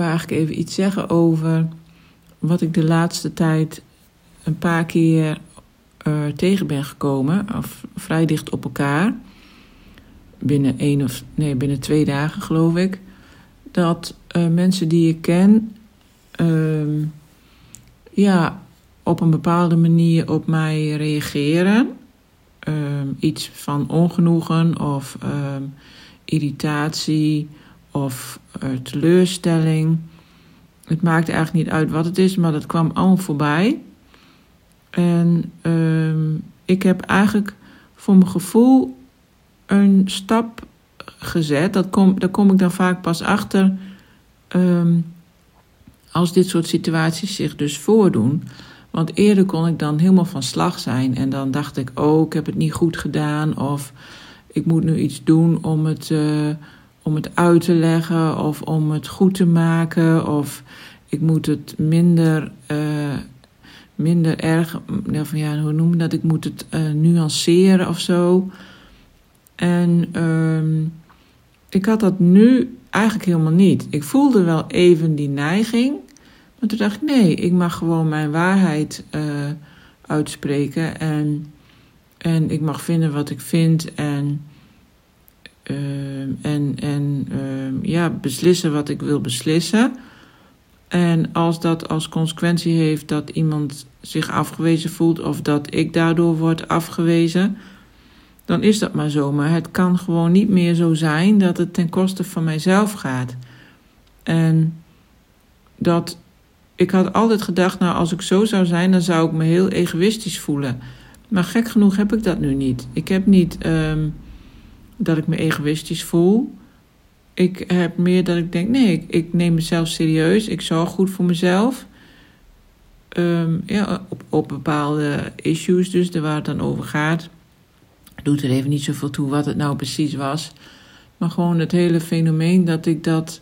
wou eigenlijk even iets zeggen over wat ik de laatste tijd een paar keer uh, tegen ben gekomen, of vrij dicht op elkaar. Binnen één of nee, binnen twee dagen geloof ik. Dat uh, mensen die ik ken, uh, ja, op een bepaalde manier op mij reageren. Ehm, iets van ongenoegen of ehm, irritatie of uh, teleurstelling. Het maakt eigenlijk niet uit wat het is, maar dat kwam allemaal voorbij. En uh, ik heb eigenlijk voor mijn gevoel een stap gezet. Dat kom, daar kom ik dan vaak pas achter um, als dit soort situaties zich dus voordoen. Want eerder kon ik dan helemaal van slag zijn en dan dacht ik, oh, ik heb het niet goed gedaan of ik moet nu iets doen om het, uh, om het uit te leggen of om het goed te maken of ik moet het minder, uh, minder erg, van ja, hoe noem je dat, ik moet het uh, nuanceren of zo. En um, ik had dat nu eigenlijk helemaal niet. Ik voelde wel even die neiging. Maar toen dacht ik, nee, ik mag gewoon mijn waarheid uh, uitspreken. En, en ik mag vinden wat ik vind. En, en, en uh, ja, beslissen wat ik wil beslissen. En als dat als consequentie heeft dat iemand zich afgewezen voelt of dat ik daardoor word afgewezen, dan is dat maar zo. Maar het kan gewoon niet meer zo zijn dat het ten koste van mijzelf gaat. En dat ik had altijd gedacht, nou als ik zo zou zijn, dan zou ik me heel egoïstisch voelen. Maar gek genoeg heb ik dat nu niet. Ik heb niet um, dat ik me egoïstisch voel. Ik heb meer dat ik denk, nee, ik, neem mezelf serieus. Ik zorg goed voor mezelf. Um, ja, op, op bepaalde issues dus, waar het dan over gaat. Doet er even niet zoveel toe wat het nou precies was. Maar gewoon het hele fenomeen dat ik dat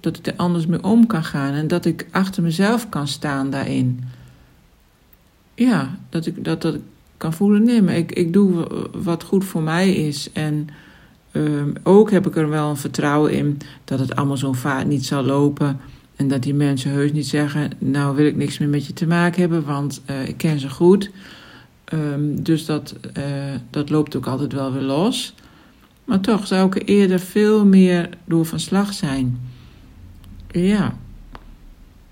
dat ik er anders mee om kan gaan en dat ik achter mezelf kan staan daarin. Ja, dat ik dat, dat kan voelen, nee, maar ik, ik doe wat goed voor mij is. En um, ook heb ik er wel een vertrouwen in dat het allemaal zo vaart niet zal lopen. En dat die mensen heus niet zeggen, nou wil ik niks meer met je te maken hebben, want uh, ik ken ze goed. Um, dus dat, uh, dat loopt ook altijd wel weer los. Maar toch zou ik er eerder veel meer door van slag zijn. Ja,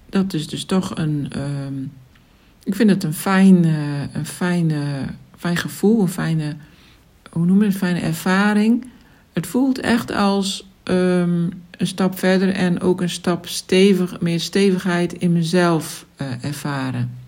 dat is dus toch een. Uh, ik vind het een fijn, uh, een fijne, fijn gevoel, een fijne. Hoe noem je het? Fijne ervaring. Het voelt echt als um, een stap verder en ook een stap stevig, meer stevigheid in mezelf uh, ervaren.